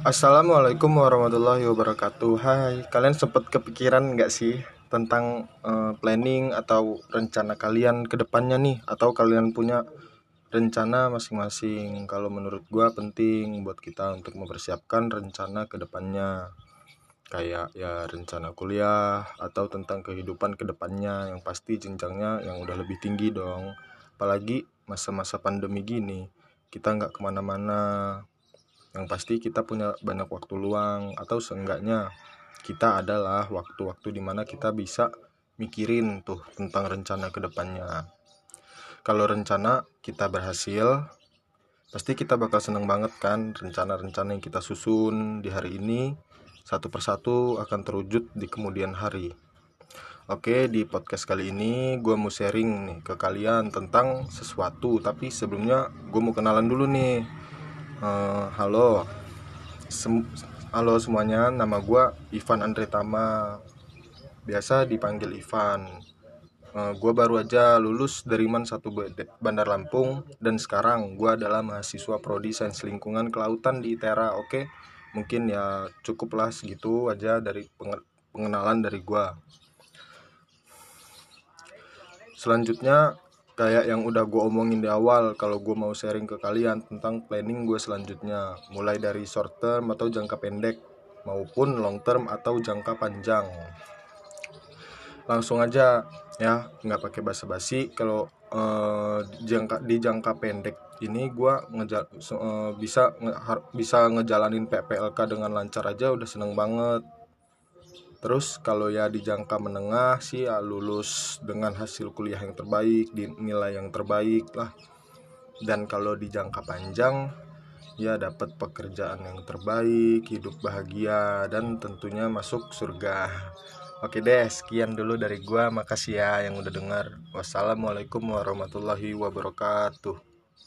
Assalamualaikum warahmatullahi wabarakatuh. Hai, kalian sempat kepikiran nggak sih tentang uh, planning atau rencana kalian ke depannya nih? Atau kalian punya rencana masing-masing? Kalau menurut gua penting buat kita untuk mempersiapkan rencana ke depannya. Kayak ya rencana kuliah atau tentang kehidupan ke depannya. Yang pasti jenjangnya yang udah lebih tinggi dong. Apalagi masa-masa pandemi gini kita nggak ke mana-mana yang pasti kita punya banyak waktu luang atau seenggaknya kita adalah waktu-waktu di mana kita bisa mikirin tuh tentang rencana ke depannya kalau rencana kita berhasil pasti kita bakal seneng banget kan rencana-rencana yang kita susun di hari ini satu persatu akan terwujud di kemudian hari. Oke di podcast kali ini gue mau sharing nih ke kalian tentang sesuatu tapi sebelumnya gue mau kenalan dulu nih uh, halo. Sem halo semuanya. Nama gue Ivan Andre Tama biasa dipanggil Ivan. Uh, eh, gue baru aja lulus dari Man satu Bandar Lampung. Dan sekarang gue adalah mahasiswa prodi sains lingkungan kelautan di ITERA oke? Okay? mungkin ya cukuplah segitu aja dari pengenalan dari gue selanjutnya kayak yang udah gue omongin di awal kalau gue mau sharing ke kalian tentang planning gue selanjutnya. Mulai dari short term atau jangka pendek maupun long term atau jangka panjang. Langsung aja ya nggak pakai basa-basi. Kalau uh, jangka di jangka pendek ini gue ngejal uh, bisa nge, bisa ngejalanin PPLK dengan lancar aja udah seneng banget Terus kalau ya di jangka menengah sih ya lulus dengan hasil kuliah yang terbaik, di nilai yang terbaik lah. Dan kalau di jangka panjang ya dapat pekerjaan yang terbaik, hidup bahagia dan tentunya masuk surga. Oke deh, sekian dulu dari gua. Makasih ya yang udah dengar. Wassalamualaikum warahmatullahi wabarakatuh.